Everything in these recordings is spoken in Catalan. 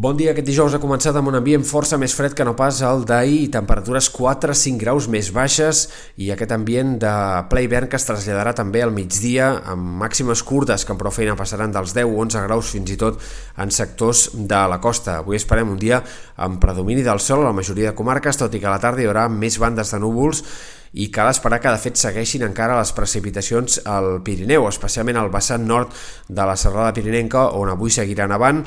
Bon dia, aquest dijous ha començat amb un ambient força més fred que no pas el d'ahir, temperatures 4-5 graus més baixes i aquest ambient de ple hivern que es traslladarà també al migdia amb màximes curtes que amb prou feina passaran dels 10-11 graus fins i tot en sectors de la costa. Avui esperem un dia amb predomini del sol a la majoria de comarques, tot i que a la tarda hi haurà més bandes de núvols i cal esperar que de fet segueixin encara les precipitacions al Pirineu, especialment al vessant nord de la serrada pirinenca on avui seguiran avant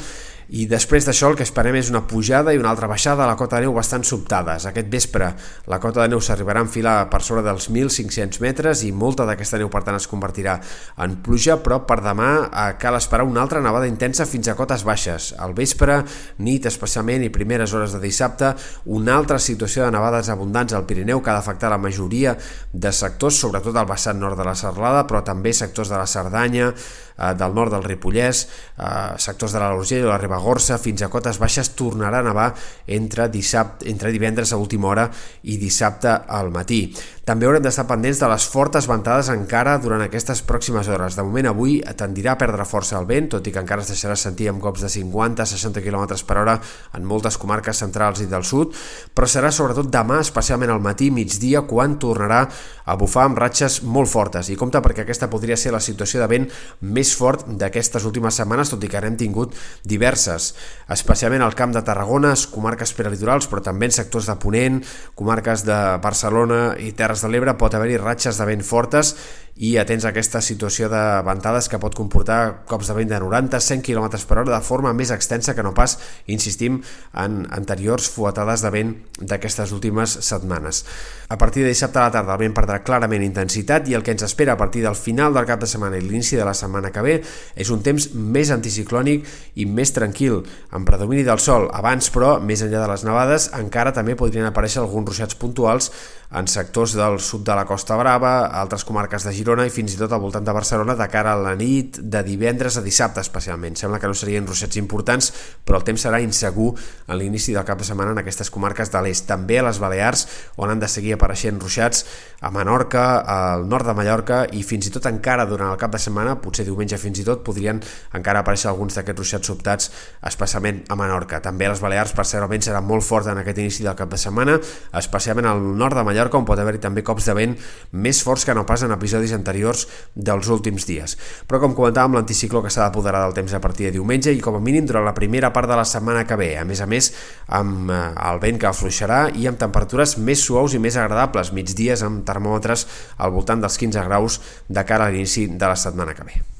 i després d'això el que esperem és una pujada i una altra baixada a la cota de neu bastant sobtades. Aquest vespre la cota de neu s'arribarà a enfilar per sobre dels 1.500 metres i molta d'aquesta neu per tant es convertirà en pluja, però per demà eh, cal esperar una altra nevada intensa fins a cotes baixes. Al vespre, nit especialment i primeres hores de dissabte, una altra situació de nevades abundants al Pirineu que ha d'afectar la majoria de sectors, sobretot al vessant nord de la Serlada, però també sectors de la Cerdanya, eh, del nord del Ripollès, eh, sectors de la Lorgell o la Ribagorça, fins a cotes baixes tornarà a nevar entre, dissabte, entre divendres a última hora i dissabte al matí. També haurem d'estar pendents de les fortes ventades encara durant aquestes pròximes hores. De moment avui tendirà a perdre força el vent, tot i que encara es deixarà sentir amb cops de 50-60 km per hora en moltes comarques centrals i del sud, però serà sobretot demà, especialment al matí, migdia, quan tornarà a bufar amb ratxes molt fortes. I compta perquè aquesta podria ser la situació de vent més fort d'aquestes últimes setmanes, tot i que n'hem tingut diverses, especialment al camp de Tarragona, comarques peralitorals, però també en sectors de Ponent, comarques de Barcelona i Terres de l'Ebre pot haver-hi ratxes de vent fortes i atents a aquesta situació de ventades que pot comportar cops de vent de 90-100 km per hora de forma més extensa que no pas, insistim, en anteriors fuetades de vent d'aquestes últimes setmanes. A partir de dissabte a la tarda el vent perdrà clarament intensitat i el que ens espera a partir del final del cap de setmana i l'inici de la setmana que ve és un temps més anticiclònic i més tranquil, amb predomini del sol. Abans, però, més enllà de les nevades, encara també podrien aparèixer alguns ruixats puntuals en sectors del sud de la Costa Brava, altres comarques de Girona i fins i tot al voltant de Barcelona de cara a la nit de divendres a dissabte especialment. Sembla que no serien ruixats importants, però el temps serà insegur a l'inici del cap de setmana en aquestes comarques de l'est. També a les Balears, on han de seguir apareixent ruixats a Menorca, al nord de Mallorca i fins i tot encara durant el cap de setmana, potser diumenge fins i tot, podrien encara aparèixer alguns d'aquests ruixats sobtats, especialment a Menorca. També a les Balears, per vent serà molt fort en aquest inici del cap de setmana, especialment al nord de Mallorca, on pot haver-hi també cops de vent més forts que no pas en episodis anteriors dels últims dies. Però com comentàvem, l'anticicló que s'ha d'apoderar del temps a partir de diumenge i com a mínim durant la primera part de la setmana que ve. A més a més, amb eh, el vent que afluixarà i amb temperatures més suaus i més agradables, migdies amb termòmetres al voltant dels 15 graus de cara a l'inici de la setmana que ve.